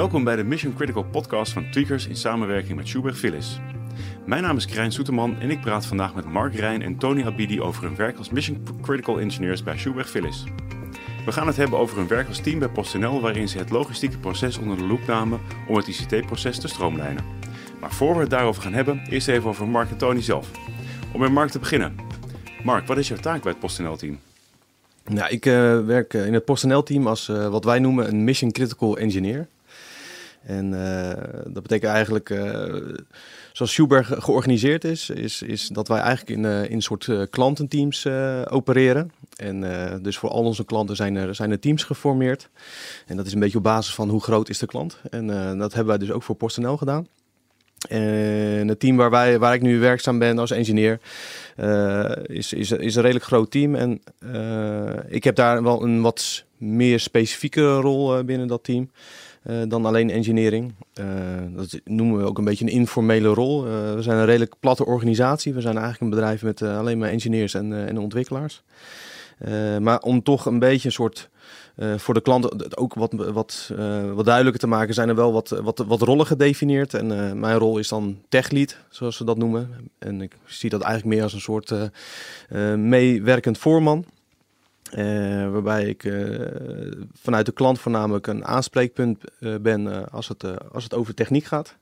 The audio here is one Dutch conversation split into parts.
Welkom bij de Mission Critical podcast van Tweakers in samenwerking met Schubert Phyllis. Mijn naam is Krijn Soeterman en ik praat vandaag met Mark Rijn en Tony Abidi over hun werk als Mission Critical Engineers bij Schubert Phyllis. We gaan het hebben over hun werk als team bij PostNL waarin ze het logistieke proces onder de loep namen om het ICT-proces te stroomlijnen. Maar voor we het daarover gaan hebben, eerst even over Mark en Tony zelf. Om met Mark te beginnen. Mark, wat is jouw taak bij het PostNL-team? Nou, ik uh, werk in het PostNL-team als uh, wat wij noemen een Mission Critical Engineer. En uh, dat betekent eigenlijk, uh, zoals Schubert georganiseerd is, is, is dat wij eigenlijk in, een soort klantenteams opereren. En dus voor al onze klanten zijn er, zijn er teams geformeerd. En dat is een beetje op basis van hoe groot is de klant. En dat hebben wij dus ook voor PostNL gedaan. En het team waar, wij, waar ik nu werkzaam ben als engineer is, is, is een redelijk groot team. En ik heb daar wel een wat meer specifieke rol binnen dat team. Uh, dan alleen engineering. Uh, dat noemen we ook een beetje een informele rol. Uh, we zijn een redelijk platte organisatie. We zijn eigenlijk een bedrijf met alleen maar engineers en, en ontwikkelaars. maar om toch een beetje een soort voor de klanten ook wat, wat, wat duidelijker te maken, zijn er wel wat, wat, wat rollen gedefinieerd. En mijn rol is dan techlead, zoals we dat noemen. En ik zie dat eigenlijk meer als een soort meewerkend voorman. Uh, waarbij ik uh, vanuit de klant voornamelijk een aanspreekpunt uh, ben als, het, als het over techniek gaat.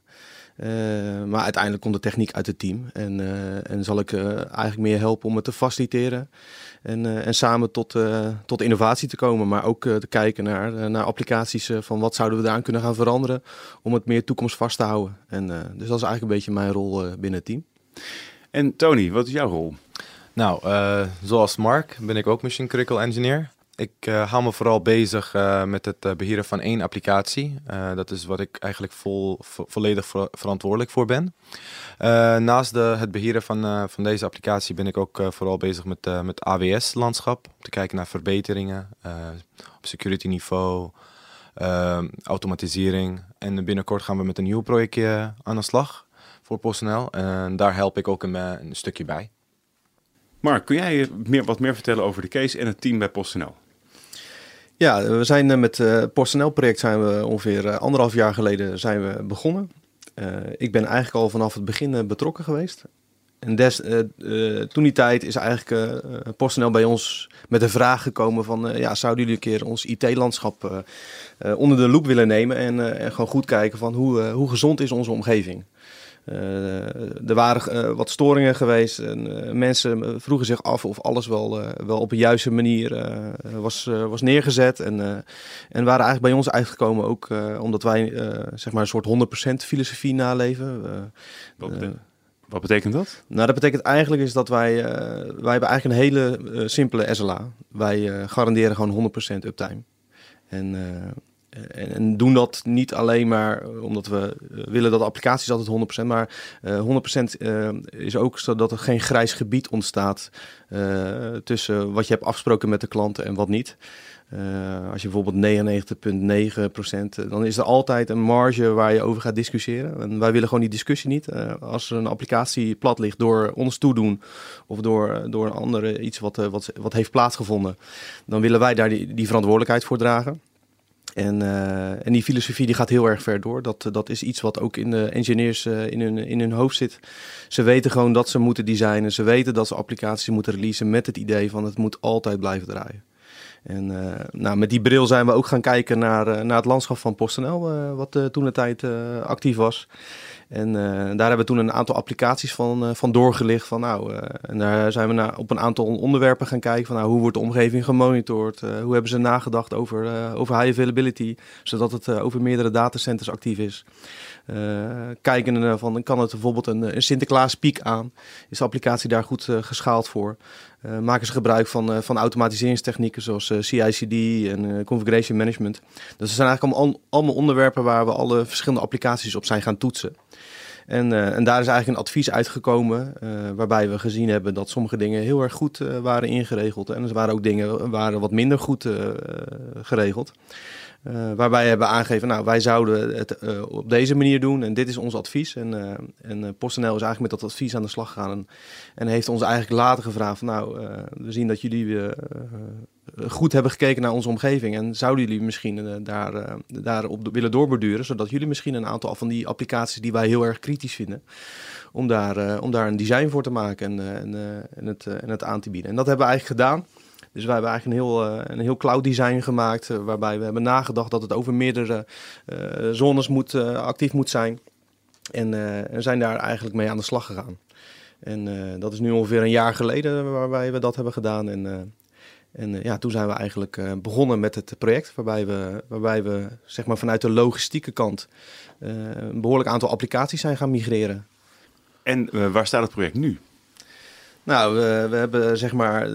maar uiteindelijk komt de techniek uit het team. En, en zal ik eigenlijk meer helpen om het te faciliteren. En, en samen tot, tot innovatie te komen. Maar ook te kijken naar, naar applicaties van wat zouden we daaraan kunnen gaan veranderen. Om het meer toekomstvast te houden. En, dus dat is eigenlijk een beetje mijn rol binnen het team. En Tony, wat is jouw rol? Nou, uh, zoals Mark ben ik ook Mission Critical Engineer. Ik uh, hou me vooral bezig uh, met het beheren van één applicatie. dat is wat ik eigenlijk vol, vo volledig ver verantwoordelijk voor ben. naast de, het beheren van, van deze applicatie ben ik ook vooral bezig met, met AWS-landschap. Om te kijken naar verbeteringen op security niveau, automatisering. En binnenkort gaan we met een nieuw projectje aan de slag voor PostNL. En daar help ik ook een stukje bij. Mark, kun jij meer, wat meer vertellen over de case en het team bij PostNL? Ja, we zijn eh, met het uh, PostNL-project zijn we ongeveer uh, anderhalf jaar geleden zijn we begonnen. Ik ben eigenlijk al vanaf het begin betrokken geweest. En des, toen die tijd is eigenlijk PostNL bij ons met de vraag gekomen van... ja, zouden jullie een keer ons IT-landschap onder de loep willen nemen... en, en gewoon goed kijken van hoe, hoe gezond is onze omgeving er waren uh, wat storingen geweest. En, uh, mensen vroegen zich af of alles wel, wel op een juiste manier was, was neergezet. En, en waren eigenlijk bij ons uitgekomen ook omdat wij zeg maar een soort 100% filosofie naleven. Wat, betekent, wat, betekent dat? Nou, dat betekent eigenlijk is dat wij, wij hebben eigenlijk een hele simpele SLA. Wij garanderen gewoon 100% uptime. En en, en, doen dat niet alleen maar omdat we eh, willen dat de applicaties altijd 100%, maar uh, 100% uh, is ook zodat er geen grijs gebied ontstaat tussen wat je hebt afgesproken met de klanten en wat niet. Als je bijvoorbeeld 99,9%, dan is er altijd een marge waar je over gaat discussiëren. En wij willen gewoon die discussie niet. Als er een applicatie plat ligt door ons toedoen of door, door een andere iets wat, wat, wat heeft plaatsgevonden, dan willen wij daar die, die verantwoordelijkheid voor dragen. En, uh, en die filosofie die gaat heel erg ver door. Dat, dat is iets wat ook in de engineers uh, in, hun, in hun hoofd zit. Ze weten gewoon dat ze moeten designen. Ze weten dat ze applicaties moeten releasen met het idee van het moet altijd blijven draaien. En nou, met die bril zijn we ook gaan kijken naar, naar het landschap van PostNL, wat toen de tijd actief was. En uh, daar hebben we toen een aantal applicaties van, uh, van doorgelicht. Van, nou, uh, en daar zijn we naar, op een aantal onderwerpen gaan kijken. Van, nou, hoe wordt de omgeving gemonitord? hoe hebben ze nagedacht over, over high availability? Zodat het over meerdere datacenters actief is. Kijken van, kan het bijvoorbeeld een, een Sinterklaas piek aan? Is de applicatie daar goed geschaald voor? maken ze gebruik van, van automatiseringstechnieken zoals CI/CD en configuration management. Dus er zijn eigenlijk allemaal, allemaal onderwerpen waar we alle verschillende applicaties op zijn gaan toetsen. En, en daar is eigenlijk een advies uitgekomen waarbij we gezien hebben dat sommige dingen heel erg goed waren ingeregeld. En er waren ook dingen waren wat minder goed geregeld. Waarbij we hebben aangegeven, nou wij zouden het op deze manier doen en dit is ons advies. En, en PostNL is eigenlijk met dat advies aan de slag gegaan en, en heeft ons eigenlijk later gevraagd van nou we zien dat jullie goed hebben gekeken naar onze omgeving. En zouden jullie misschien daar, daarop willen doorborduren, zodat jullie misschien een aantal van die applicaties die wij heel erg kritisch vinden, om daar, om daar een design voor te maken en, en, en, het, en het aan te bieden. En dat hebben we eigenlijk gedaan. Dus wij hebben eigenlijk een heel, een heel cloud design gemaakt, waarbij we hebben nagedacht dat het over meerdere zones moet, actief moet zijn. En, en zijn daar eigenlijk mee aan de slag gegaan. En dat is nu ongeveer een jaar geleden waarbij we dat hebben gedaan. En, en ja, toen zijn we eigenlijk begonnen met het project, waarbij we, waarbij we zeg maar, vanuit de logistieke kant een behoorlijk aantal applicaties zijn gaan migreren. En waar staat het project nu? Nou, we, we hebben zeg maar,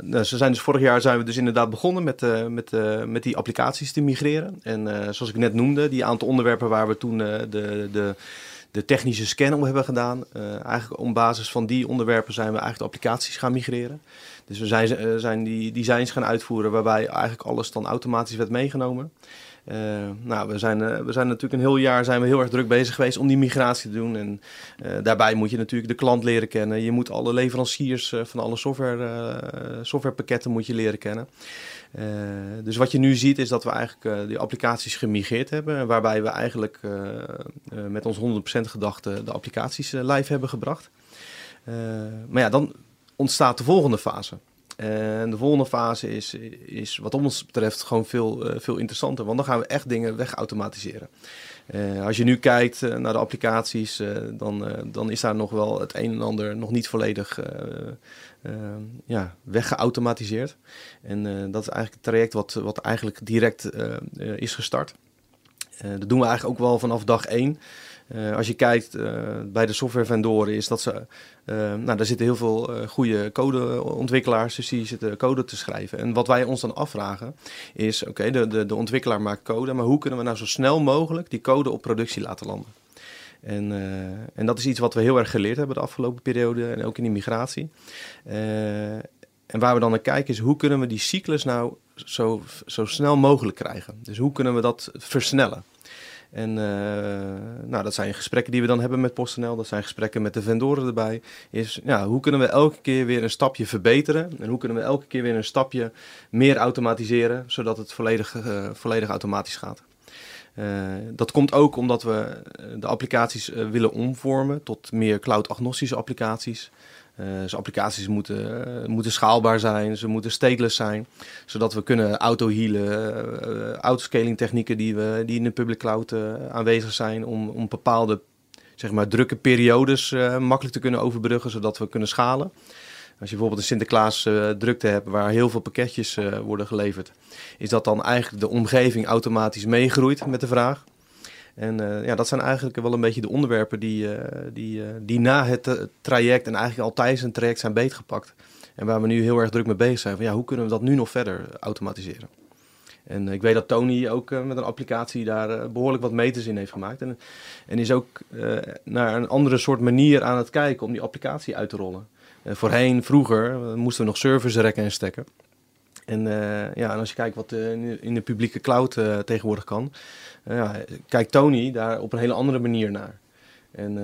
nou, ze zijn dus vorig jaar zijn we dus inderdaad begonnen met, met, met die applicaties te migreren. En zoals ik net noemde, die aantal onderwerpen waar we toen de, de de technische scan om hebben gedaan. Eigenlijk op basis van die onderwerpen zijn we eigenlijk de applicaties gaan migreren. Dus we zijn, zijn die designs gaan uitvoeren waarbij eigenlijk alles dan automatisch werd meegenomen. Uh, nou, we zijn, we zijn natuurlijk een heel jaar zijn we heel erg druk bezig geweest om die migratie te doen. En daarbij moet je natuurlijk de klant leren kennen. Je moet alle leveranciers van alle software, softwarepakketten moet je leren kennen. Dus wat je nu ziet is dat we eigenlijk die applicaties gemigreerd hebben. Waarbij we eigenlijk met ons 100% gedachte de applicaties live hebben gebracht. maar ja, dan ontstaat de volgende fase. En de volgende fase is, is wat ons betreft gewoon veel, veel interessanter. Want dan gaan we echt dingen wegautomatiseren. Uh, als je nu kijkt naar de applicaties, dan, dan is daar nog wel het een en ander nog niet volledig ja, weggeautomatiseerd. En eh, dat is eigenlijk het traject wat, wat eigenlijk direct eh, eh, is gestart. dat doen we eigenlijk ook wel vanaf dag één. Als je kijkt bij de softwarevendoren is dat ze, nou daar zitten heel veel goede codeontwikkelaars, dus die zitten code te schrijven. En wat wij ons dan afvragen is, oké, de, de, de ontwikkelaar maakt code, maar hoe kunnen we nou zo snel mogelijk die code op productie laten landen? En, uh, en dat is iets wat we heel erg geleerd hebben de afgelopen periode en ook in die migratie. Uh, en waar we dan naar kijken is hoe kunnen we die cyclus nou zo, zo snel mogelijk krijgen. Dus hoe kunnen we dat versnellen. En uh, nou, dat zijn gesprekken die we dan hebben met PostNL. Dat zijn gesprekken met de vendoren erbij. Is ja, hoe kunnen we elke keer weer een stapje verbeteren? En hoe kunnen we elke keer weer een stapje meer automatiseren, zodat het volledig, uh, volledig automatisch gaat? Uh, dat komt ook omdat we eh, de applicaties willen omvormen tot meer cloud-agnostische applicaties. Uh, dus applicaties moeten, moeten schaalbaar zijn, ze moeten stateless zijn, zodat we kunnen auto-healen, autoscaling technieken die, we, die in de public cloud aanwezig zijn om, om bepaalde zeg maar, drukke periodes makkelijk te kunnen overbruggen, zodat we kunnen schalen. Als je bijvoorbeeld een Sinterklaas drukte hebt waar heel veel pakketjes worden geleverd, is dat dan eigenlijk de omgeving automatisch meegroeit met de vraag. En uh, ja, dat zijn eigenlijk wel een beetje de onderwerpen die, die, die na het traject en eigenlijk al tijdens een traject zijn beetgepakt. En waar we nu heel erg druk mee bezig zijn. Van, ja, hoe kunnen we dat nu nog verder automatiseren? En ik weet dat Tony ook met een applicatie daar behoorlijk wat meters in heeft gemaakt. En, en is ook naar een andere soort manier aan het kijken om die applicatie uit te rollen. Voorheen, vroeger, moesten we nog servers rekken en stekken. En, uh, ja, en als je kijkt wat uh, in de publieke cloud tegenwoordig kan, ja, kijkt Tony daar op een hele andere manier naar. En,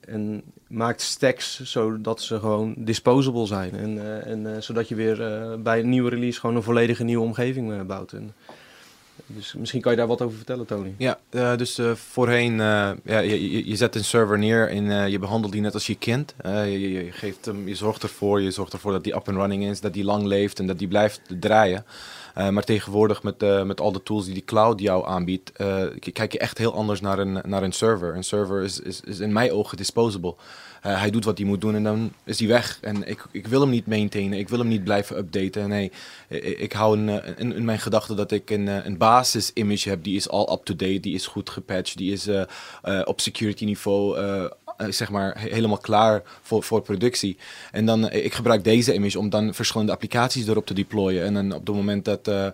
en maakt stacks zodat ze gewoon disposable zijn. En, en zodat je weer bij een nieuwe release gewoon een volledige nieuwe omgeving bouwt. En, dus misschien kan je daar wat over vertellen, Tony. Ja, uh, dus uh, voorheen, uh, ja, je, je, zet een server neer en je behandelt die net als je kind. Je, je, geeft hem, je zorgt ervoor, je zorgt ervoor dat die up and running is, dat die lang leeft en dat die blijft draaien. Maar tegenwoordig met, met al de tools die die cloud jou aanbiedt, kijk je echt heel anders naar een, naar een server. Een server is, is, is in mijn ogen disposable. Uh, hij doet wat hij moet doen en dan is hij weg. En ik, ik wil hem niet maintainen, ik wil hem niet blijven updaten. Nee, ik, hou in, eh, in, mijn gedachten dat ik een, eh, een basis-image heb. Die is al up-to-date, die is goed gepatcht, die is uh, uh, op security niveau zeg maar helemaal klaar voor, voor productie. En dan, ik gebruik deze image om dan verschillende applicaties erop te deployen. En dan op het moment dat... Uh,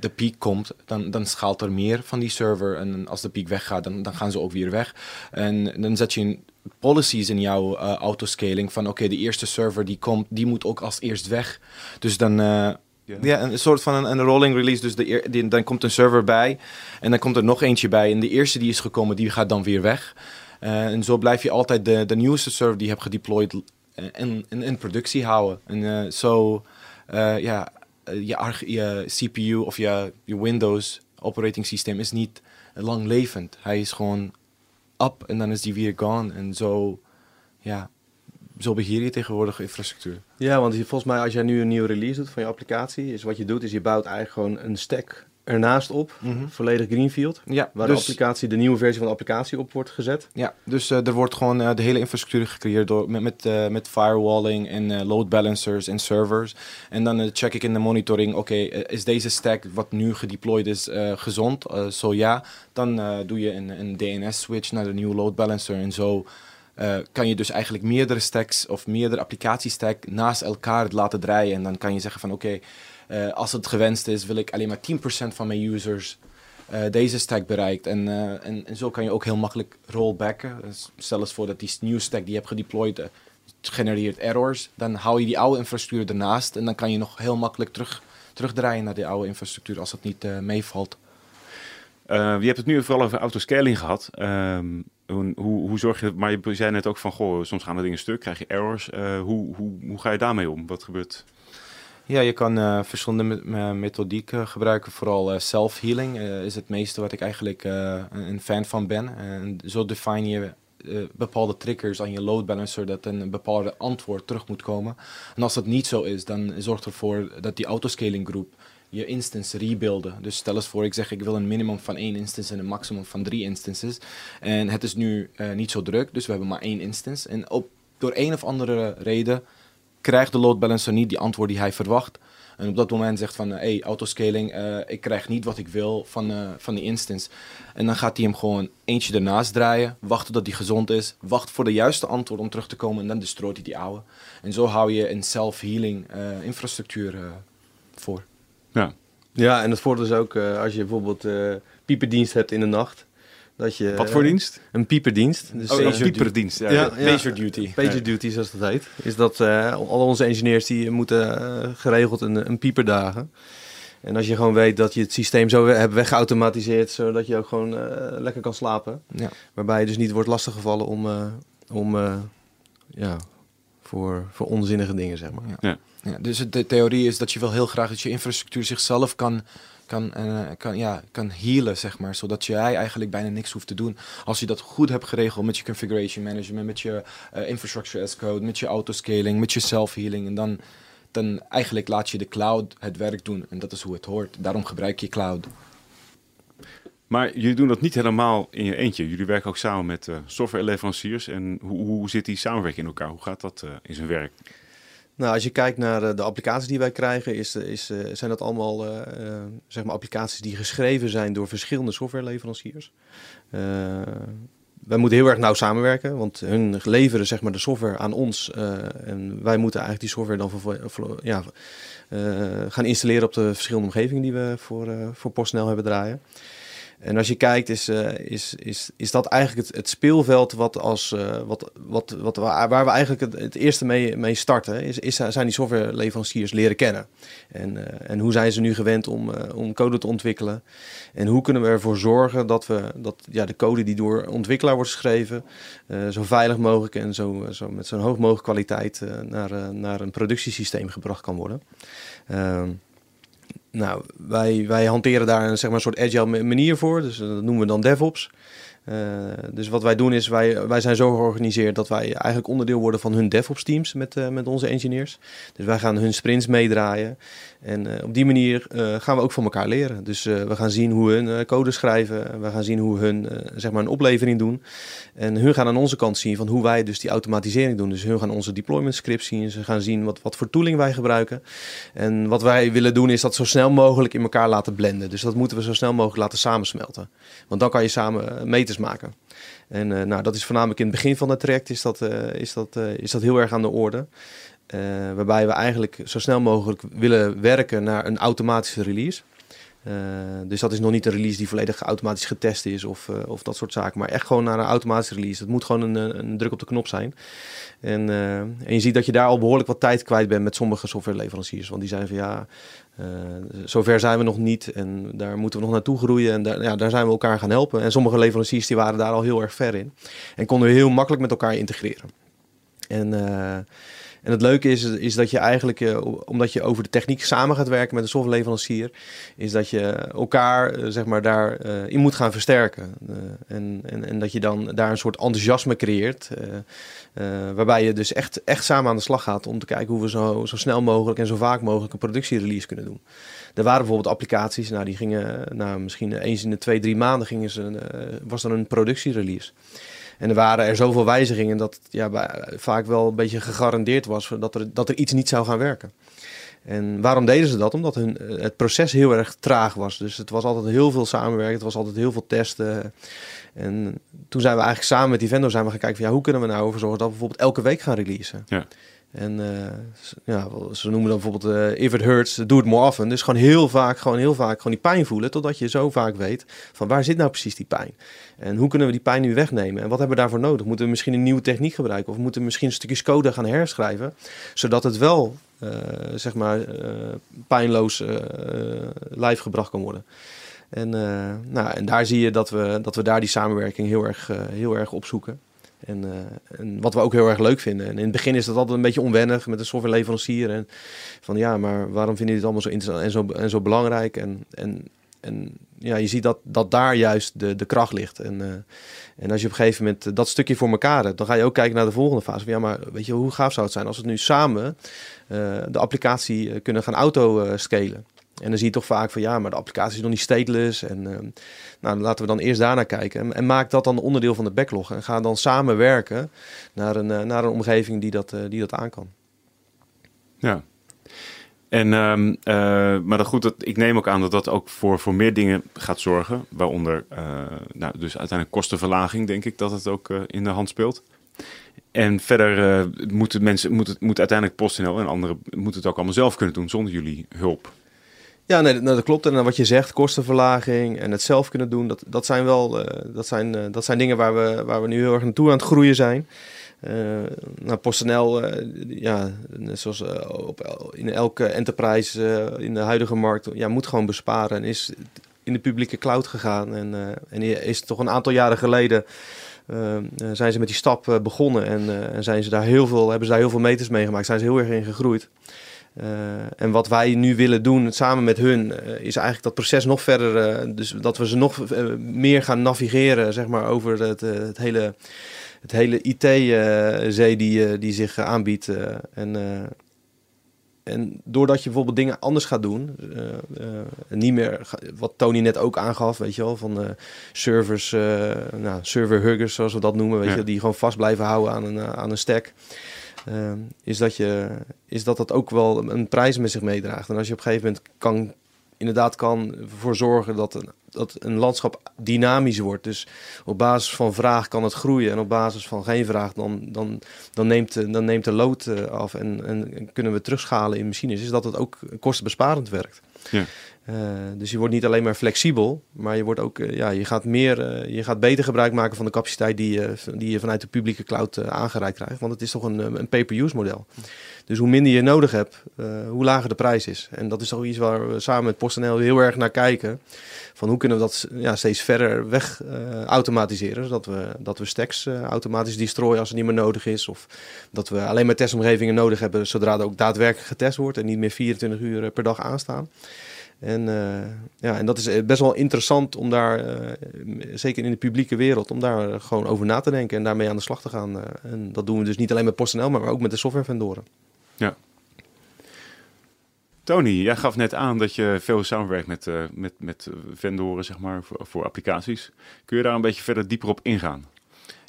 de piek komt, dan, dan schaalt er meer van die server. En als de piek weggaat, dan, dan gaan ze ook weer weg. En dan zet je een policies in jouw uh, autoscaling van oké, de eerste server die komt, die moet ook als eerst weg. Dus dan ja, een soort van een, een rolling release. Dus de, dan komt een server bij en dan komt er nog eentje bij. En de eerste die is gekomen, die gaat dan weer weg. Uh, en zo blijf je altijd de, de nieuwste server die je hebt gedeployed in, in, in productie houden. En zo, ja, eh, je, je CPU of je, je Windows operating systeem is niet langlevend. Hij is gewoon up en dan is die weer gone. En zo, ja, zo beheer je tegenwoordig infrastructuur. Ja, want volgens mij als jij nu een nieuwe release doet van je applicatie, is wat je doet is je bouwt eigenlijk gewoon een stack ernaast op, volledig greenfield, Ja, waar de dus, applicatie, de nieuwe versie van de applicatie op wordt gezet. ja, dus eh, er wordt gewoon eh, de hele infrastructuur gecreëerd door, met, met, eh, met firewalling en load balancers en servers. En dan check ik in de monitoring, oké, is deze stack wat nu gedeployed is gezond? Zo ja, dan doe je een, een DNS-switch naar de nieuwe load balancer en zo. kan je dus eigenlijk meerdere stacks of meerdere applicatiestack naast elkaar laten draaien. En dan kan je zeggen van oké, eh, als het gewenst is, wil ik alleen maar 10% van mijn users eh, deze stack bereikt. En, eh, en, en zo kan je ook heel makkelijk rollbacken. Dus stel eens voor dat die nieuwe stack die je hebt gedeployed genereert errors. Dan hou je die oude infrastructuur ernaast en dan kan je nog heel makkelijk terug, terugdraaien naar die oude infrastructuur als het niet meevalt. Je hebt het nu vooral over autoscaling gehad. Ehm, hoe, hoe, zorg je, maar je zei net ook van, goh, soms gaan de dingen stuk, krijg je errors. Hoe, hoe, hoe ga je daarmee om? Wat gebeurt? Ja, je kan eh, verschillende me- me- methodieken gebruiken. Vooral eh, self-healing eh, is het meeste wat ik eigenlijk een fan van ben. En zo define je bepaalde triggers aan je load balancer dat een bepaalde antwoord terug moet komen. En als dat niet zo is, dan zorgt ervoor dat die autoscaling groep je instance rebuilden. Dus stel eens voor, ik zeg ik wil een minimum van één instance en een maximum van drie instances. En het is nu niet zo druk, dus we hebben maar één instance. En op, door een of andere reden krijgt de load balancer niet die antwoord die hij verwacht. En op dat moment zegt van, hé, hey, autoscaling, eh, ik krijg niet wat ik wil van, eh, van die instance. En dan gaat hij hem gewoon eentje ernaast draaien, wachten tot hij gezond is, wacht voor de juiste antwoord om terug te komen en dan destroyt hij die oude. En zo hou je een self-healing eh, infrastructuur eh, voor. Ja, Ja, en het voordeel is ook eh, als je bijvoorbeeld eh pieperdienst hebt in de nacht. Dat je, wat voor dienst? Een pieperdienst. Dus, Oh, eh, een pieperdienst. Ja, Ja, ja. ja. Pager duty. Pager duty, zoals dat heet. Is dat eh, al onze engineers die moeten eh, geregeld een, een pieper dagen. En als je gewoon weet dat je het systeem zo hebt weggeautomatiseerd, zodat je ook gewoon eh, lekker kan slapen. Ja. Waarbij je dus niet wordt lastiggevallen om, eh, om eh, ja, voor, voor onzinnige dingen, zeg maar. Ja. Ja, dus het- de theorie is dat je wil heel graag dat je infrastructuur zichzelf kan, kan, eh, kan, ja, kan healen, zeg maar. Zodat jij eigenlijk bijna niks hoeft te doen. Als je dat goed hebt geregeld met je configuration management, met je eh, infrastructure as code, met je autoscaling, met je self-healing. En dan, dan eigenlijk laat je de cloud het werk doen. En dat is hoe het hoort. Daarom gebruik je cloud. Maar jullie doen dat niet helemaal in je eentje. Jullie werken ook samen met eh, softwareleveranciers. En hoe, hoe zit die samenwerking in elkaar? Hoe gaat dat in zijn werk? Nou, als je kijkt naar de applicaties die wij krijgen, is, is, eh, zijn dat allemaal eh, eh, zeg maar applicaties die geschreven zijn door verschillende softwareleveranciers. Wij moeten heel erg nauw samenwerken, want hun leveren zeg maar, de software aan ons. en wij moeten eigenlijk die software dan eh, gaan installeren op de verschillende omgevingen die we voor, voor PostNL hebben draaien. En als je kijkt, is, eh, is, is, is dat eigenlijk het, het speelveld wat als, eh, wat, wat, wat, waar, we eigenlijk het, eerste mee, mee starten, is, is, zijn die softwareleveranciers leren kennen. En, eh, en hoe zijn ze nu gewend om, om code te ontwikkelen? En hoe kunnen we ervoor zorgen dat, we, dat ja, de code die door ontwikkelaar wordt geschreven, zo veilig mogelijk en zo, zo met zo'n hoog mogelijk kwaliteit naar, naar een productiesysteem gebracht kan worden. Nou, wij, wij hanteren daar een, zeg maar, een soort agile ma- manier voor. Dus eh, dat noemen we dan DevOps. Eh, dus wat wij doen is, wij, wij zijn zo georganiseerd dat wij eigenlijk onderdeel worden van hun DevOps teams met, eh, met onze engineers. Dus wij gaan hun sprints meedraaien. En eh, op die manier eh, gaan we ook van elkaar leren. Dus eh, we gaan zien hoe hun code schrijven. We gaan zien hoe hun zeg maar een oplevering doen. En hun gaan aan onze kant zien van hoe wij dus die automatisering doen. Dus hun gaan onze deployment scripts zien. Ze gaan zien wat, wat voor tooling wij gebruiken. En wat wij willen doen is dat zo snel mogelijk in elkaar laten blenden. Dus dat moeten we zo snel mogelijk laten samensmelten. Want dan kan je samen meters maken. En nou, dat is voornamelijk in het begin van het traject is dat, is dat, is dat heel erg aan de orde. Eh, waarbij we eigenlijk zo snel mogelijk willen werken naar een automatische release. Eh, dus dat is nog niet een release die volledig automatisch getest is of, eh, of dat soort zaken. Maar echt gewoon naar een automatische release. Het moet gewoon een, een druk op de knop zijn. En, en je ziet dat je daar al behoorlijk wat tijd kwijt bent met sommige softwareleveranciers. Want die zijn van ja, zover zijn we nog niet en daar moeten we nog naartoe groeien. En daar, ja, daar zijn we elkaar gaan helpen. En sommige leveranciers die waren daar al heel erg ver in. En konden we heel makkelijk met elkaar integreren. En, En het leuke is, is dat je eigenlijk, uh, omdat je over de techniek samen gaat werken met een softwareleverancier, is dat je elkaar uh, zeg maar daarin in moet gaan versterken. en, en, en dat je dan daar een soort enthousiasme creëert. waarbij je dus echt, echt samen aan de slag gaat om te kijken hoe we zo, zo snel mogelijk en zo vaak mogelijk een productierelease kunnen doen. Er waren bijvoorbeeld applicaties, nou, die gingen nou, misschien eens in de twee, drie maanden gingen ze, was er een productierelease. En er waren er zoveel wijzigingen dat ja, vaak wel een beetje gegarandeerd was dat er, dat er iets niet zou gaan werken. En waarom deden ze dat? Omdat hun, eh, het proces heel erg traag was. Dus het was altijd heel veel samenwerken, het was altijd heel veel testen. En toen zijn we eigenlijk samen met die vendor zijn we gaan kijken van ja, hoe kunnen we nou ervoor zorgen dat we bijvoorbeeld elke week gaan releasen. Ja. En uh, ja, ze noemen dan bijvoorbeeld uh, if it hurts, do it more often. Dus gewoon heel vaak, gewoon heel vaak gewoon die pijn voelen, totdat je zo vaak weet van waar zit nou precies die pijn? En hoe kunnen we die pijn nu wegnemen? En wat hebben we daarvoor nodig? Moeten we misschien een nieuwe techniek gebruiken? Of moeten we misschien een stukje code gaan herschrijven, zodat het wel, uh, zeg maar, pijnloos live gebracht kan worden? En, nou, en daar zie je dat we, dat we daar die samenwerking heel erg, heel erg opzoeken. En, uh, en, wat we ook heel erg leuk vinden. En in het begin is dat altijd een beetje onwennig met een softwareleverancier. En van ja, maar waarom vind je dit allemaal zo interessant en zo, en zo belangrijk? En, en, en ja, je ziet dat, dat daar juist de, de kracht ligt. En, uh, en als je op een gegeven moment dat stukje voor elkaar hebt, dan ga je ook kijken naar de volgende fase. Van, ja, maar weet je, hoe gaaf zou het zijn als we nu samen de applicatie kunnen gaan auto-scalen? En dan zie je toch vaak van ja, maar de applicatie is nog niet stateless. En uh, nou, laten we dan eerst daarnaar kijken. En, en, maak dat dan onderdeel van de backlog. En ga dan samenwerken naar een, uh, naar een omgeving die dat, uh, die dat aan kan. Ja. En, um, maar dan goed, dat, ik neem ook aan dat dat ook voor, voor meer dingen gaat zorgen. Waaronder, nou, dus uiteindelijk kostenverlaging, denk ik dat het ook in de hand speelt. En verder moeten mensen, moet, het, moet uiteindelijk PostNL en anderen moeten het ook allemaal zelf kunnen doen zonder jullie hulp. Ja, nee, nou, dat klopt. En wat je zegt, kostenverlaging en het zelf kunnen doen, dat, dat zijn wel uh, dat zijn, uh, dat zijn dingen waar we, waar we nu heel erg naartoe aan het groeien zijn. Uh, nou, PostNL, ja, zoals op, in elke enterprise in de huidige markt, ja, moet gewoon besparen en is in de publieke cloud gegaan. En, en is toch een aantal jaren geleden zijn ze met die stap begonnen en, en zijn ze daar heel veel, hebben ze daar heel veel meters meegemaakt, zijn ze heel erg in gegroeid. Uh, en wat wij nu willen doen samen met hun, uh, is eigenlijk dat proces nog verder, uh, dus dat we ze nog meer gaan navigeren, zeg maar, over het, het hele, het hele IT-zee die, die zich aanbiedt. en, en doordat je bijvoorbeeld dingen anders gaat doen, niet meer, wat Tony net ook aangaf, weet je wel, van servers, nou, server-huggers zoals we dat noemen, weet ja. je, die gewoon vast blijven houden aan een, aan een stack. Uh, is, dat je, is dat dat ook wel een prijs met zich meedraagt. En als je op een gegeven moment kan, inderdaad kan voor zorgen dat een, dat een landschap dynamisch wordt. Dus op basis van vraag kan het groeien. En op basis van geen vraag, dan, dan, dan, neemt, dan neemt de lood eh, af. En, en kunnen we terugschalen in machines. Is dat het ook kostenbesparend werkt. Ja. Uh, dus je wordt niet alleen maar flexibel, maar je, wordt ook, uh, ja, je, gaat meer, uh, je gaat beter gebruik maken van de capaciteit die, je die je vanuit de publieke cloud aangereikt krijgt. Want het is toch een, een pay-per-use model. Dus hoe minder je nodig hebt, hoe lager de prijs is. En dat is toch iets waar we samen met PostNL heel erg naar kijken. Van hoe kunnen we dat ja, steeds verder weg automatiseren. Zodat we, dat we stacks automatisch destroyen als het niet meer nodig is. Of dat we alleen maar testomgevingen nodig hebben zodra er ook daadwerkelijk getest wordt. En niet meer 24 uur per dag aanstaan. En, ja, en dat is eh, best wel interessant om daar, zeker in de publieke wereld, om daar gewoon over na te denken en daarmee aan de slag te gaan. En dat doen we dus niet alleen met PostNL, maar ook met de softwarevendoren. Ja. Tony, jij gaf net aan dat je veel samenwerkt met, met, met vendoren zeg maar, voor, voor applicaties. Kun je daar een beetje verder dieper op ingaan?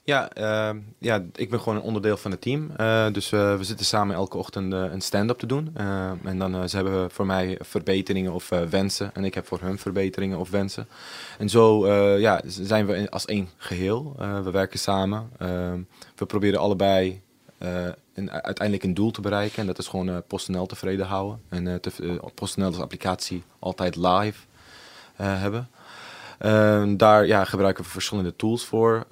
Ja, uh, ja, ik ben gewoon een onderdeel van het team. Uh, dus uh, we zitten samen elke ochtend een stand-up te doen. en dan ze hebben voor mij verbeteringen of wensen. En ik heb voor hun verbeteringen of wensen. En zo ja, zijn we als één geheel. we werken samen. Ehm, we proberen allebei een, uiteindelijk een doel te bereiken. En dat is gewoon PostNL tevreden houden. En te, PostNL als applicatie altijd live hebben. Uh, daar ja, gebruiken we verschillende tools voor.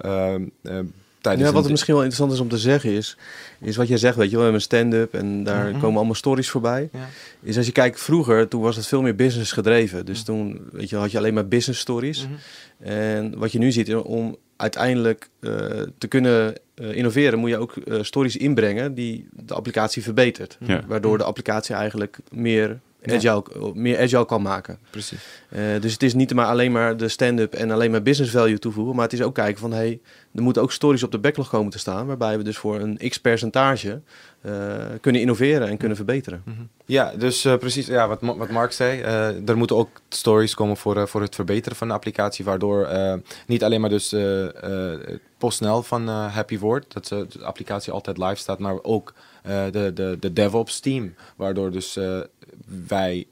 Tijdens Ja, wat het misschien wel interessant is om te zeggen is, is wat jij zegt, weet je wel, we hebben een stand-up en daar Mhm. komen allemaal stories voorbij. Ja. Is als je kijkt vroeger, toen was het veel meer business gedreven. Dus toen, weet je, had je alleen maar business stories. Mhm. En wat je nu ziet, om uiteindelijk eh, te kunnen eh, innoveren, moet je ook eh, stories inbrengen die de applicatie verbetert. Ja. Waardoor de applicatie eigenlijk meer Ja. agile, meer agile kan maken. Precies. Eh, dus het is niet maar alleen maar de stand-up en alleen maar business value toevoegen, maar het is ook kijken van hey, er moeten ook stories op de backlog komen te staan, waarbij we dus voor een x percentage eh, kunnen innoveren en kunnen verbeteren. Mhm. Ja, dus eh, precies ja, wat, wat Mark zei. er moeten ook stories komen voor, voor het verbeteren van de applicatie. Waardoor niet alleen maar dus PostNL van Happy wordt. Dat ze- de applicatie altijd live staat. Maar ook de, de, de DevOps team. Waardoor dus wij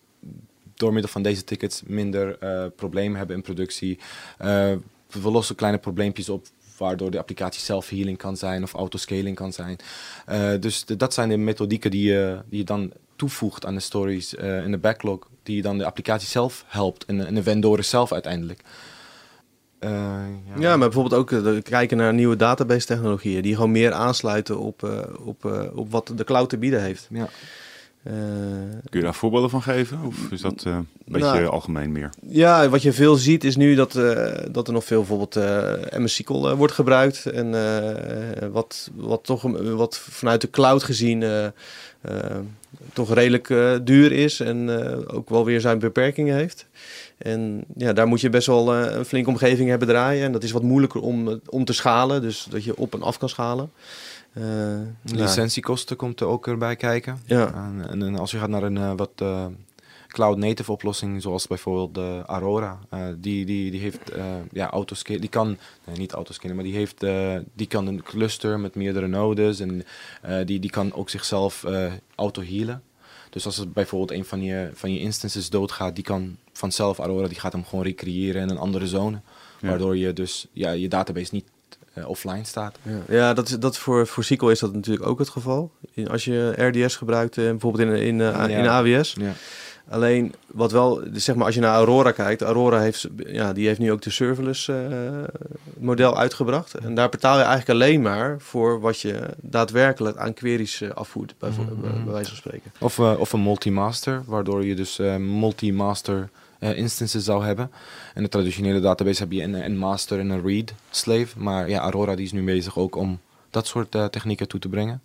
door middel van deze tickets minder eh, problemen hebben in productie. Eh, we lossen kleine probleempjes op waardoor de applicatie self-healing kan zijn of autoscaling kan zijn. Eh, dus de- dat zijn de methodieken die je, die je dan toevoegt aan de stories in de backlog, die je dan de applicatie zelf helpt en, de- en de vendoren zelf uiteindelijk. Eh, Ja, maar bijvoorbeeld ook kijken naar nieuwe database technologieën die gewoon meer aansluiten op, op, op wat de cloud te bieden heeft. ja. Eh, Kun je daar voorbeelden van geven? Of is dat eh, een beetje Nou, algemeen meer? Ja, wat je veel ziet is nu dat, eh, dat er nog veel bijvoorbeeld MS SQL eh, wordt gebruikt. En wat, wat toch wat vanuit de cloud gezien toch redelijk duur is. En ook wel weer zijn beperkingen heeft. En ja, daar moet je best wel een flinke omgeving hebben draaien. En dat is wat moeilijker om, om te schalen. Dus dat je op en af kan schalen. Eh, Licentiekosten komt er ook erbij kijken. Ja. En, en, en als je gaat naar een eh, wat eh, cloud-native oplossing, zoals bijvoorbeeld de Aurora, die, die, die heeft ja, autoscale, die kan, nee, niet autoscalen, maar die, heeft, die kan een cluster met meerdere nodes en die, die kan ook zichzelf auto-healen. Dus als het bijvoorbeeld een van je, van je instances doodgaat, die kan vanzelf, Aurora, die gaat hem gewoon recreëren in een andere zone. Ja. Waardoor je dus ja, je database niet eh, offline staat. Ja, ja dat is, dat voor, voor SQL is dat natuurlijk ook het geval. In, als je RDS gebruikt, eh, bijvoorbeeld in, in, eh, Ja. in AWS. Ja. Alleen wat wel, dus zeg maar als je naar Aurora kijkt, Aurora heeft, ja, die heeft nu ook de serverless eh, model uitgebracht. En daar betaal je eigenlijk alleen maar voor wat je daadwerkelijk aan queries afvoert, bij, Mhm. bij, bij wijze van spreken. Of, eh, of een multi-master, waardoor je dus eh, multi-master instances zou hebben. In de traditionele database heb je een, een master en een read slave. Maar ja, Aurora die is nu bezig ook om dat soort eh, technieken toe te brengen.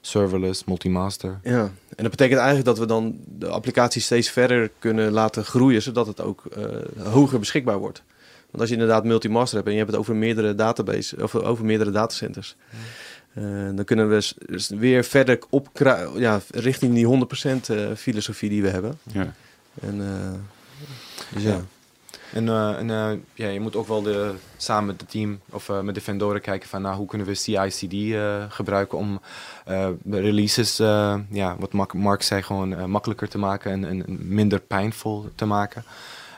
Serverless, multi-master. Ja, en dat betekent eigenlijk dat we dan de applicatie steeds verder kunnen laten groeien, zodat het ook eh, hoger beschikbaar wordt. Want als je inderdaad multi-master hebt en je hebt het over meerdere database of over meerdere datacenters, eh, dan kunnen we weer verder op ja, richting die 100% eh, filosofie die we hebben. Ja. En, eh, ja. En, eh, en eh, ja, je moet ook wel de, samen met het team of eh, met de vendoren kijken van nou, hoe kunnen we CI/CD gebruiken om releases, ja, wat Mark, zei, gewoon makkelijker te maken en, en minder pijnvol te maken.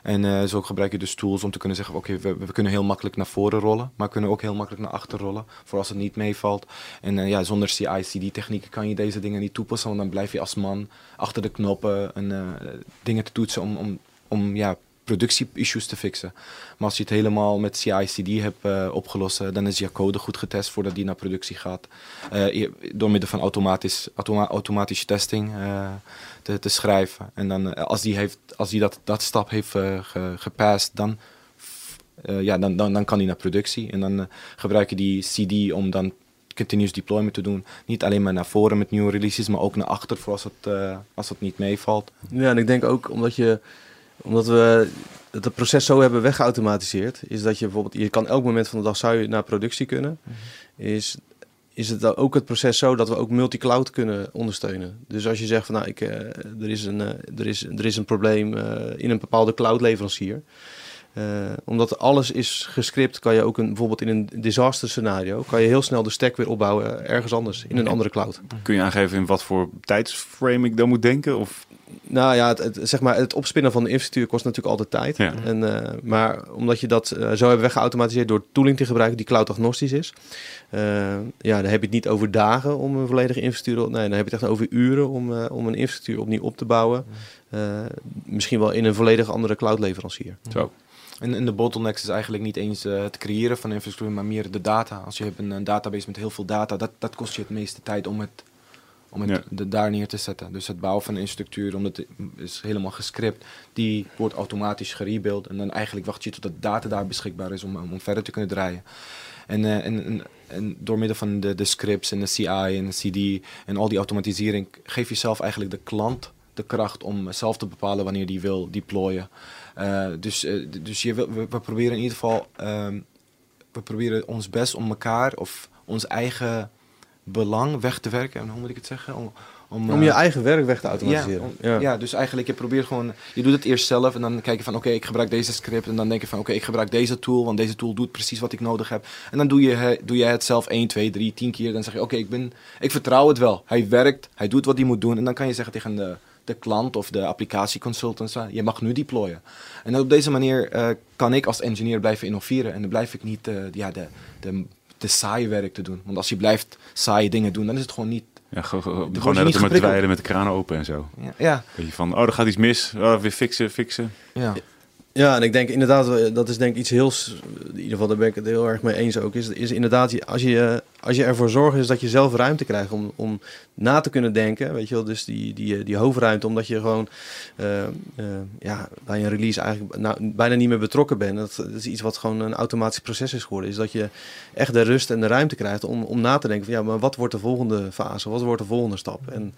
En zo gebruik je dus tools om te kunnen zeggen, oké, we, we kunnen heel makkelijk naar voren rollen, maar kunnen ook heel makkelijk naar achter rollen, voor als het niet meevalt. En ja, zonder CI/CD technieken kan je deze dingen niet toepassen, want dan blijf je als man achter de knoppen en dingen te toetsen om, om, om ja, productie-issues te fixen. Maar als je het helemaal met CI/CD hebt eh, opgelost, eh, dan is je code goed getest voordat die naar productie gaat. Eh, door middel van automatisch, automa automatische testing te, te schrijven. En dan, als die, heeft, als die dat, dat stap heeft ge, gepast, dan, ja, dan, dan, dan kan die naar productie. En dan gebruik je die CD om dan continuous deployment te doen. Niet alleen maar naar voren met nieuwe releases, maar ook naar achter voor als het, als het niet meevalt. Ja, en ik denk ook omdat je omdat we het, het proces zo hebben weggeautomatiseerd, is dat je bijvoorbeeld, je kan elk moment van de dag zou je naar productie kunnen. Is, is het dan ook het proces zo dat we ook multi-cloud kunnen ondersteunen. Dus als je zegt van nou, ik, eh, er, is een, eh, er, is, er is een probleem eh, in een bepaalde cloud-leverancier. Eh, omdat alles is gescript, kan je ook een, bijvoorbeeld in een disaster scenario, kan je heel snel de stack weer opbouwen eh, ergens anders, in een andere cloud. Kun je aangeven in wat voor tijdsframe ik dan moet denken? Of Nou ja, het, het- zeg maar, het opspinnen van de infrastructuur kost natuurlijk altijd tijd. Ja. En, eh, maar omdat je dat zo hebben weggeautomatiseerd door tooling te gebruiken die cloud-agnostisch is, ja, dan heb je het niet over dagen om een volledige infrastructuur. Nee, dan heb je het echt over uren om, om een infrastructuur opnieuw op te bouwen. Misschien wel in een volledig andere cloud-leverancier. zo. En, en de bottlenecks is eigenlijk niet eens uh, het creëren van infrastructuur, maar meer de data. Als je hebt een, een, database met heel veel data, dat, dat kost je het meeste tijd om het, om het de, daar neer te zetten. Dus het bouwen van een infrastructuur, omdat het is helemaal gescript, die wordt automatisch gerebuild. En dan eigenlijk wacht je tot de data daar beschikbaar is om, om verder te kunnen draaien. En, uh, en, en, en, door middel van de, de scripts en de CI en de CD en al die automatisering, geef je zelf eigenlijk de klant de kracht om zelf te bepalen wanneer die wil deployen. Uh, dus uh, dus je, we, we, proberen in ieder geval, um, we proberen ons best om elkaar of ons eigen belang weg te werken. En hoe moet ik het zeggen? Om, om, om je uh, eigen werk weg te automatiseren. Ja, om, ja. ja, dus eigenlijk je probeert gewoon, je doet het eerst zelf en dan kijk je van oké, okay, ik gebruik deze script en dan denk je van oké, okay, ik gebruik deze tool, want deze tool doet precies wat ik nodig heb. En dan doe je, doe je het zelf 1, 2, 3, 10 keer. Dan zeg je oké, okay, ik ben, ik vertrouw het wel. Hij werkt, hij doet wat hij moet doen. En dan kan je zeggen tegen de de klant of de applicatieconsultant, je mag nu deployen. En op deze manier uh, kan ik als engineer blijven innoveren en dan blijf ik niet uh, ja, de, de, de saaie werk te doen. Want als je blijft saaie dingen doen, dan is het gewoon niet ja, gewoon, net als met dweilen met de kraan open en zo. Ja. van, oh, er gaat iets mis. Oh, weer fixen, fixen. Ja. Ja, en ik denk inderdaad, eh, dat is denk ik iets heel, in ieder geval daar ben ik het heel erg mee eens ook, is, is inderdaad, als je, als je ervoor zorgt is dat je zelf ruimte krijgt om, om na te kunnen denken, weet je wel, dus die, die, die hoofdruimte, omdat je gewoon ja, bij een release eigenlijk nou, bijna niet meer betrokken bent. Dat, dat, is iets wat gewoon een automatisch proces is geworden, is dat je echt de rust en de ruimte krijgt om, om na te denken van ja, maar wat wordt de volgende fase, wat wordt de volgende stap? En,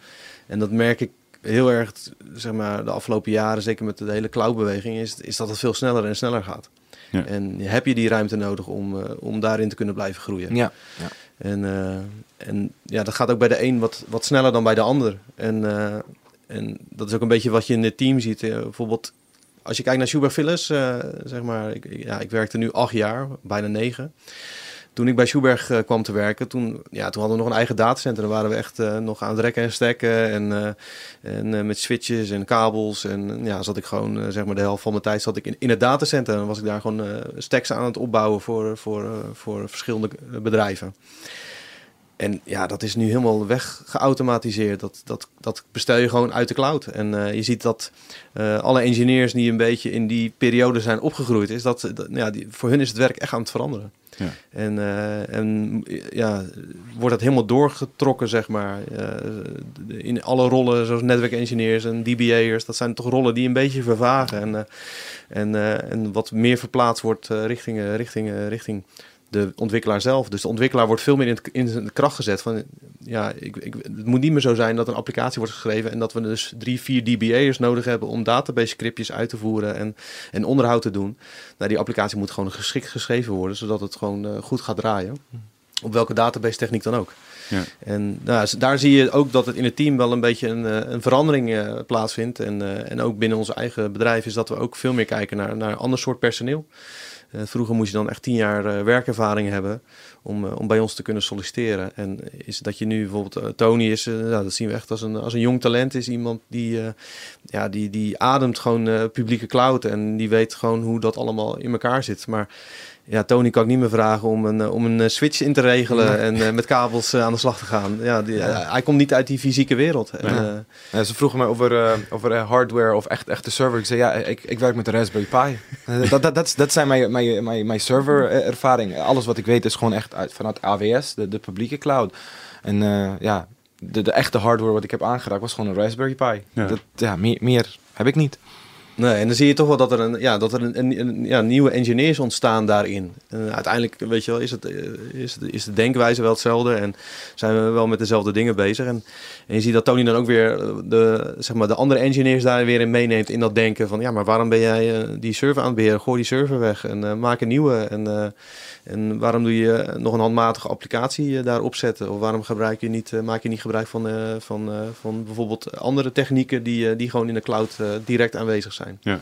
en dat merk ik heel erg, zeg maar, de afgelopen jaren, zeker met de hele cloudbeweging, is, is dat het veel sneller en sneller gaat. Ja. En heb je die ruimte nodig om, uh, om daarin te kunnen blijven groeien. Ja. ja. En, uh, en ja, dat gaat ook bij de een wat, wat sneller dan bij de ander. En, uh, en dat is ook een beetje wat je in het team ziet. bijvoorbeeld, als je kijkt naar Schubert Phyllis, zeg maar, ik, ja, ik werkte nu acht jaar, bijna negen toen ik bij Schuberg uh, kwam te werken, toen, ja, toen hadden we nog een eigen datacenter. Dan waren we echt uh, nog aan het rekken en stekken. En, uh, en met switches en kabels. En ja, zat ik gewoon, zeg maar, de helft van mijn tijd zat ik in, in het datacenter. En was ik daar gewoon stacks aan het opbouwen voor, voor, voor verschillende bedrijven. En ja, dat is nu helemaal weg geautomatiseerd. Dat, dat, dat bestel je gewoon uit de cloud. En uh, je ziet dat uh, alle engineers die een beetje in die periode zijn opgegroeid, is dat, dat ja, die, voor hun is het werk echt aan het veranderen. Ja. En, uh, en ja, wordt het helemaal doorgetrokken, zeg maar. in alle rollen, zoals netwerkengineers en DBA'ers. Dat zijn toch rollen die een beetje vervagen. En, en, en wat meer verplaatst wordt richting, richting, richting de ontwikkelaar zelf. Dus de ontwikkelaar wordt veel meer in, het, in de kracht gezet van ja, ik, ik, het moet niet meer zo zijn dat een applicatie wordt geschreven en dat we dus drie, vier DBA'ers nodig hebben om database scriptjes uit te voeren en, en onderhoud te doen. Nou, die applicatie moet gewoon geschikt geschreven worden, zodat het gewoon uh, goed gaat draaien. Op welke database techniek dan ook. Ja. En nou, daar zie je ook dat het in het team wel een beetje een, eh, een verandering uh, plaatsvindt. En, uh, en ook binnen ons eigen bedrijf is dat we ook veel meer kijken naar, naar een ander soort personeel. Uh, vroeger moest je dan echt tien jaar uh, werkervaring hebben om, uh, om bij ons te kunnen solliciteren. En is dat je nu bijvoorbeeld Tony is, nou, dat zien we echt als een, als een jong talent, is iemand die, ja, die, die ademt gewoon publieke cloud en die weet gewoon hoe dat allemaal in elkaar zit. Maar ja, Tony kan ik niet meer vragen om een, om een switch in te regelen en met kabels aan de slag te gaan. Ja, die, hij komt niet uit die fysieke wereld. En, ja, ze vroegen mij over, over hardware of echt echte server. Ik zei ja, ik, ik werk met de Raspberry Pi. dat, dat, dat, dat zijn mijn, mijn, mijn, mijn server ervaring. Alles wat ik weet is gewoon echt uit, vanuit AWS, de, de publieke cloud. En uh, ja, de, de echte hardware wat ik heb aangeraakt was gewoon een Raspberry Pi. Ja. Dat, ja, meer, meer heb ik niet. Nee, en dan zie je toch wel dat er een, ja, dat er een, een, ja, nieuwe engineers ontstaan daarin. En uiteindelijk, weet je wel, is, het, eh, is, het, is de denkwijze wel hetzelfde en zijn we wel met dezelfde dingen bezig. En, en je ziet dat Tony dan ook weer de, zeg maar, de andere engineers daar weer in meeneemt in dat denken van, ja, maar waarom ben jij uh, die server aan het beheren? Gooi die server weg en maak een nieuwe. En, en waarom doe je nog een handmatige applicatie daarop zetten? Of waarom gebruik je niet, maak je niet gebruik van, van, van bijvoorbeeld andere technieken die, die gewoon in de cloud direct aanwezig zijn? Ja.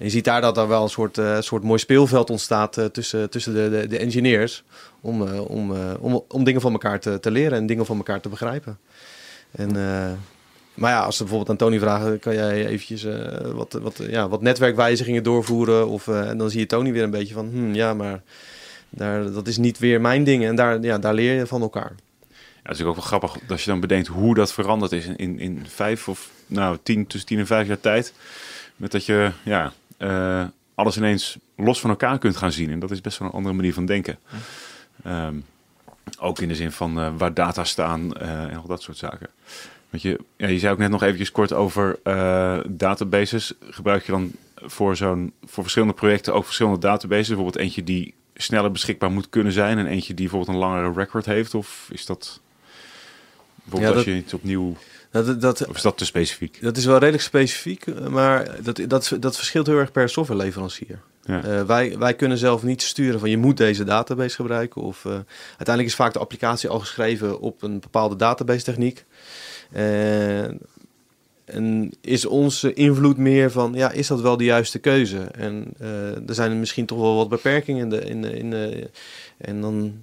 En je ziet daar dat er wel een soort, uh, soort mooi speelveld ontstaat uh, tussen, tussen de, de, de engineers. Om, uh, om, om, om dingen van elkaar te, te leren en dingen van elkaar te begrijpen. En, maar ja, als ze bijvoorbeeld aan Tony vragen, kan jij eventjes wat, wat, ja, wat netwerkwijzigingen doorvoeren? Of, en dan zie je Tony weer een beetje van, hm, ja, maar daar, dat is niet weer mijn ding. En daar, ja, daar leer je van elkaar. Ja, is ook wel grappig als je dan bedenkt hoe dat veranderd is in, in, vijf of nou, tien, tussen tien en vijf jaar tijd. Met dat je ja, uh, alles ineens los van elkaar kunt gaan zien. En dat is best wel een andere manier van denken. Ehm, ook in de zin van eh, waar data staan eh, en al dat soort zaken. Want je, ja, je zei ook net nog eventjes kort over eh, databases. Gebruik je dan voor, zo'n, voor verschillende projecten ook verschillende databases? Bijvoorbeeld eentje die sneller beschikbaar moet kunnen zijn en eentje die bijvoorbeeld een langere record heeft? Of is dat bijvoorbeeld als je iets opnieuw... Dat, dat, of is dat te specifiek? Dat is wel redelijk specifiek, maar dat, dat, dat verschilt heel erg per softwareleverancier. Ja. Uh, wij, wij kunnen zelf niet sturen van je moet deze database gebruiken. Of, uh, uiteindelijk is vaak de applicatie al geschreven op een bepaalde database techniek. Uh, en is onze invloed meer van, ja, is dat wel de juiste keuze? En er zijn misschien toch wel wat beperkingen in de... In de, in de en dan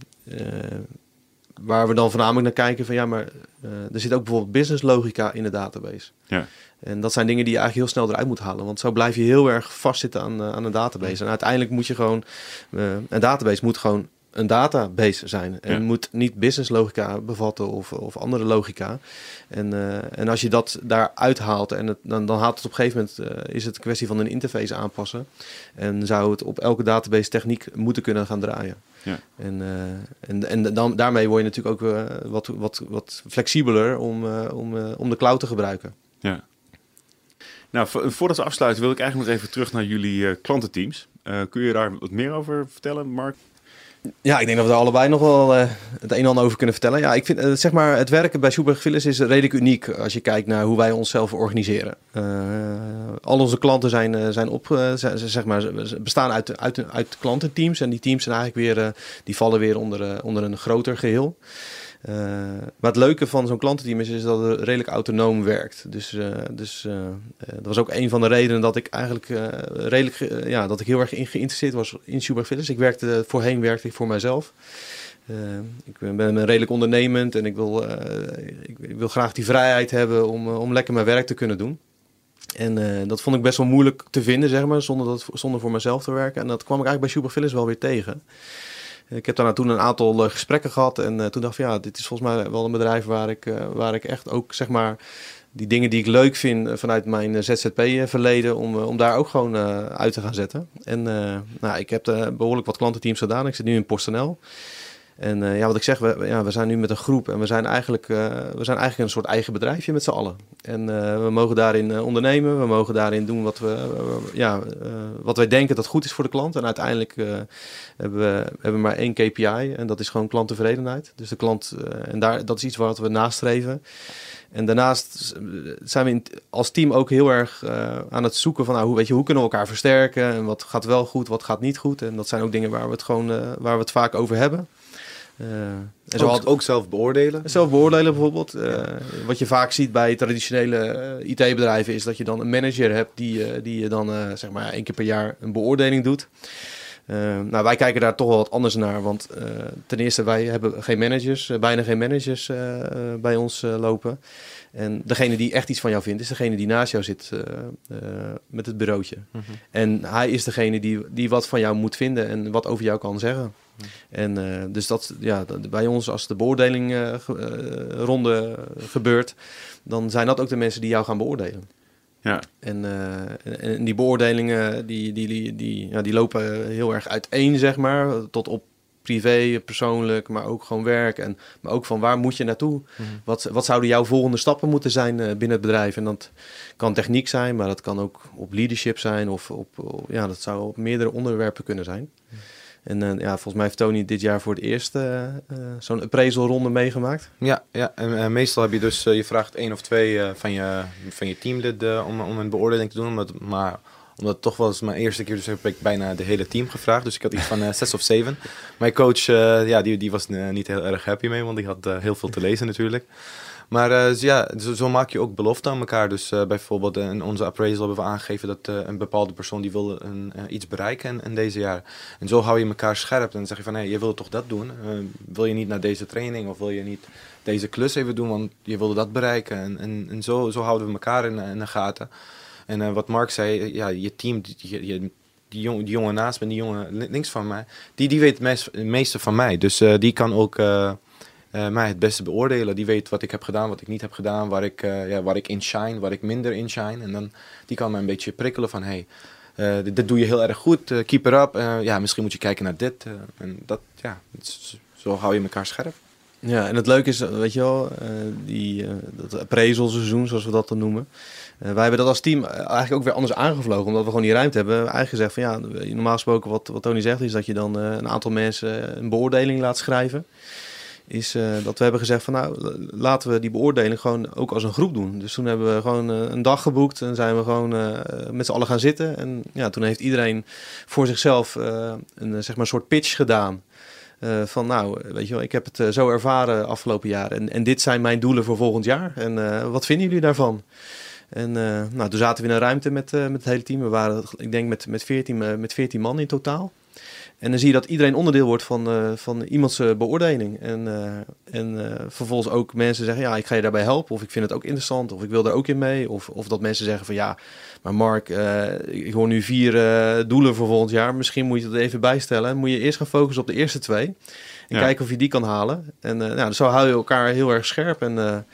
waar we dan voornamelijk naar kijken van ja, maar uh, er zit ook bijvoorbeeld business logica in de database. Ja. En dat zijn dingen die je eigenlijk heel snel eruit moet halen. Want zo blijf je heel erg vastzitten aan, uh, aan een database. En uiteindelijk moet je gewoon, uh, een database moet gewoon een database zijn. En Ja. moet niet business logica bevatten of, of andere logica. En, eh, en als je dat daar uithaalt, en het, dan, dan haalt het op een gegeven moment, eh, is het een kwestie van een interface aanpassen. En zou het op elke database techniek moeten kunnen gaan draaien. Ja. En, eh, en, en dan, daarmee word je natuurlijk ook wat, wat, wat flexibeler om, om, om de cloud te gebruiken. Ja. Nou, vo- voordat we afsluiten wil ik eigenlijk nog even terug naar jullie klantenteams. Kun je daar wat meer over vertellen, Mark? Ja, ik denk dat we daar allebei nog wel eh, het een en ander over kunnen vertellen. Ja, ik vind eh, zeg maar het werken bij Schubert is redelijk uniek als je kijkt naar hoe wij onszelf organiseren. Eh, al onze klanten zijn, zijn op, zeg maar, bestaan uit, uit, uit klantenteams en die teams zijn eigenlijk weer, die vallen weer onder, onder een groter geheel. Eh, maar het leuke van zo'n klantenteam is, dat het redelijk autonoom werkt. Dus, eh, dus eh, dat was ook een van de redenen dat ik eigenlijk redelijk, ja, dat ik heel erg geïnteresseerd was in Schubert. Ik werkte, voorheen werkte ik voor mijzelf. Ik ben, redelijk ondernemend en ik wil, ik, ik wil graag die vrijheid hebben om, om lekker mijn werk te kunnen doen. En dat vond ik best wel moeilijk te vinden, zeg maar, zonder, dat, zonder voor mezelf te werken. En dat kwam ik eigenlijk bij Schubert wel weer tegen. Ik heb daarna toen een aantal eh, gesprekken gehad en eh, toen dacht ik, ja, dit is volgens mij wel een bedrijf waar ik, eh, waar ik echt ook, zeg maar, die dingen die ik leuk vind vanuit mijn ZZP-verleden, om, om daar ook gewoon uit te gaan zetten. En nou, ik heb eh, behoorlijk wat klantenteams gedaan. Ik zit nu in PostNL. En eh, ja, wat ik zeg, we, ja, we zijn nu met een groep en we zijn eigenlijk, eh, we zijn eigenlijk een soort eigen bedrijfje met z'n allen. En eh, we mogen daarin ondernemen, we mogen daarin doen wat, we, ja, wat wij denken dat goed is voor de klant. En uiteindelijk hebben we hebben maar één KPI en dat is gewoon klanttevredenheid. Dus de klant, en daar, dat is iets wat we nastreven. En daarnaast zijn we als team ook heel erg aan het zoeken van, nou, hoe, weet je, hoe kunnen we elkaar versterken en wat gaat wel goed, wat gaat niet goed. En dat zijn ook dingen waar we het gewoon, waar we het vaak over hebben. Eh, en zo Ook, had- ook zelf beoordelen. zelf beoordelen bijvoorbeeld. Eh, wat je vaak ziet bij traditionele eh, IT-bedrijven is dat je dan een manager hebt die, die je dan zeg maar één keer per jaar een beoordeling doet. Nou, wij kijken daar toch wel wat anders naar, want ten eerste wij hebben geen managers, bijna geen managers bij ons lopen. En degene die echt iets van jou vindt, is degene die naast jou zit met het bureautje. Mhm. En hij is degene die, die wat van jou moet vinden en wat over jou kan zeggen. En eh, dus dat, ja, bij ons, als de beoordeling eh, eh, ronde gebeurt, dan zijn dat ook de mensen die jou gaan beoordelen. Ja, En, en, die beoordelingen, die, die, die, die, ja, die lopen heel erg uiteen, zeg maar, tot op privé, persoonlijk, maar ook gewoon werk. En, maar ook van waar moet je naartoe? Mhm. Wat, wat zouden jouw volgende stappen moeten zijn binnen het bedrijf? En dat kan techniek zijn, maar dat kan ook op leadership zijn of op, op- ja, dat zou op meerdere onderwerpen kunnen zijn. En eh, ja, volgens mij heeft Tony dit jaar voor het eerst eh, eh, zo'n appraisal ronde meegemaakt. Ja, ja. En meestal heb je dus, je vraagt één of twee van, je, van je teamlid om, om een beoordeling te doen. Maar omdat het toch was mijn eerste keer, dus heb ik bijna de hele team gevraagd. Dus ik had iets van zes of zeven. Mijn coach, ja, die, die was niet heel erg happy mee, want die had heel veel te lezen natuurlijk. Maar eh, ja, zo, zo maak je ook beloften aan elkaar. Dus eh, bijvoorbeeld eh, in onze appraisal hebben we aangegeven dat een bepaalde persoon die wil een, iets bereiken in, deze jaar. En zo hou je elkaar scherp. En dan zeg je van, hé, je wil toch dat doen? Wil je niet naar deze training of wil je niet deze klus even doen, want je wilde dat bereiken. En, en, zo, zo houden we elkaar in, in de gaten. En wat Mark zei, ja, je team, die, die, die, die, jong, die jongen naast me, die jongen li- links van mij, die, die weet het meest- het meeste van mij. Dus die kan ook eh, mij het beste beoordelen. Die weet wat ik heb gedaan, wat ik niet heb gedaan, waar ik, eh, ja, waar ik in shine, waar ik minder in shine. En dan, die kan mij een beetje prikkelen van, hey, dit, dit, doe je heel erg goed, keep it up. ja, misschien moet je kijken naar dit. en dat, ja, zo hou je elkaar scherp. Ja, en het leuke is, weet je wel, die, dat appraisal-seizoen, zoals we dat dan noemen. wij hebben dat als team eigenlijk ook weer anders aangevlogen, omdat we gewoon die ruimte hebben eigenlijk gezegd van ja, normaal gesproken wat, wat Tony zegt, is dat je dan een aantal mensen een beoordeling laat schrijven is uh, dat we hebben gezegd van nou, laten we die beoordeling gewoon ook als een groep doen. Dus toen hebben we gewoon uh, een dag geboekt en zijn we gewoon uh, met z'n allen gaan zitten. En ja, toen heeft iedereen voor zichzelf een, zeg maar, soort pitch gedaan. van nou, weet je wel, ik heb het zo ervaren afgelopen jaar en, en dit zijn mijn doelen voor volgend jaar. En wat vinden jullie daarvan? En nou, toen zaten we in een ruimte met, met het hele team. We waren, ik denk, met, met, 14, met 14 man in totaal. En dan zie je dat iedereen onderdeel wordt van, uh, van iemands uh, beoordeling. En, uh, en vervolgens ook mensen zeggen, ja, ik ga je daarbij helpen. Of ik vind het ook interessant. Of ik wil er ook in mee. Of, of dat mensen zeggen van, ja, maar Mark, ik hoor nu vier doelen voor volgend jaar. Misschien moet je dat even bijstellen. En moet je eerst gaan focussen op de eerste twee. En kijken of je die kan halen. En nou, zo hou je elkaar heel erg scherp. En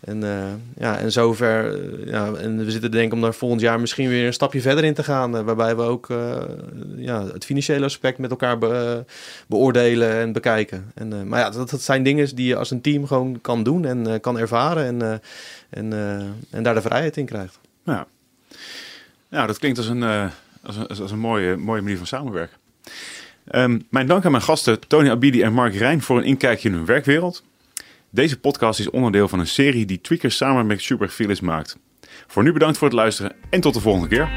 en, uh, ja, en zover, uh, ja, en we zitten denken om daar volgend jaar misschien weer een stapje verder in te gaan. Uh, waarbij we ook ja, het financiële aspect met elkaar be beoordelen en bekijken. En, maar ja, dat, dat, zijn dingen die je als een team gewoon kan doen en kan ervaren. En, en, en daar de vrijheid in krijgt. Ja, ja dat klinkt als een, als een, als een mooie, mooie manier van samenwerken. Um, mijn dank aan mijn gasten Tony Abidi en Mark Rijn voor een inkijkje in hun werkwereld. Deze podcast is onderdeel van een serie die Tweakers samen met Super Philips maakt. Voor nu bedankt voor het luisteren en tot de volgende keer.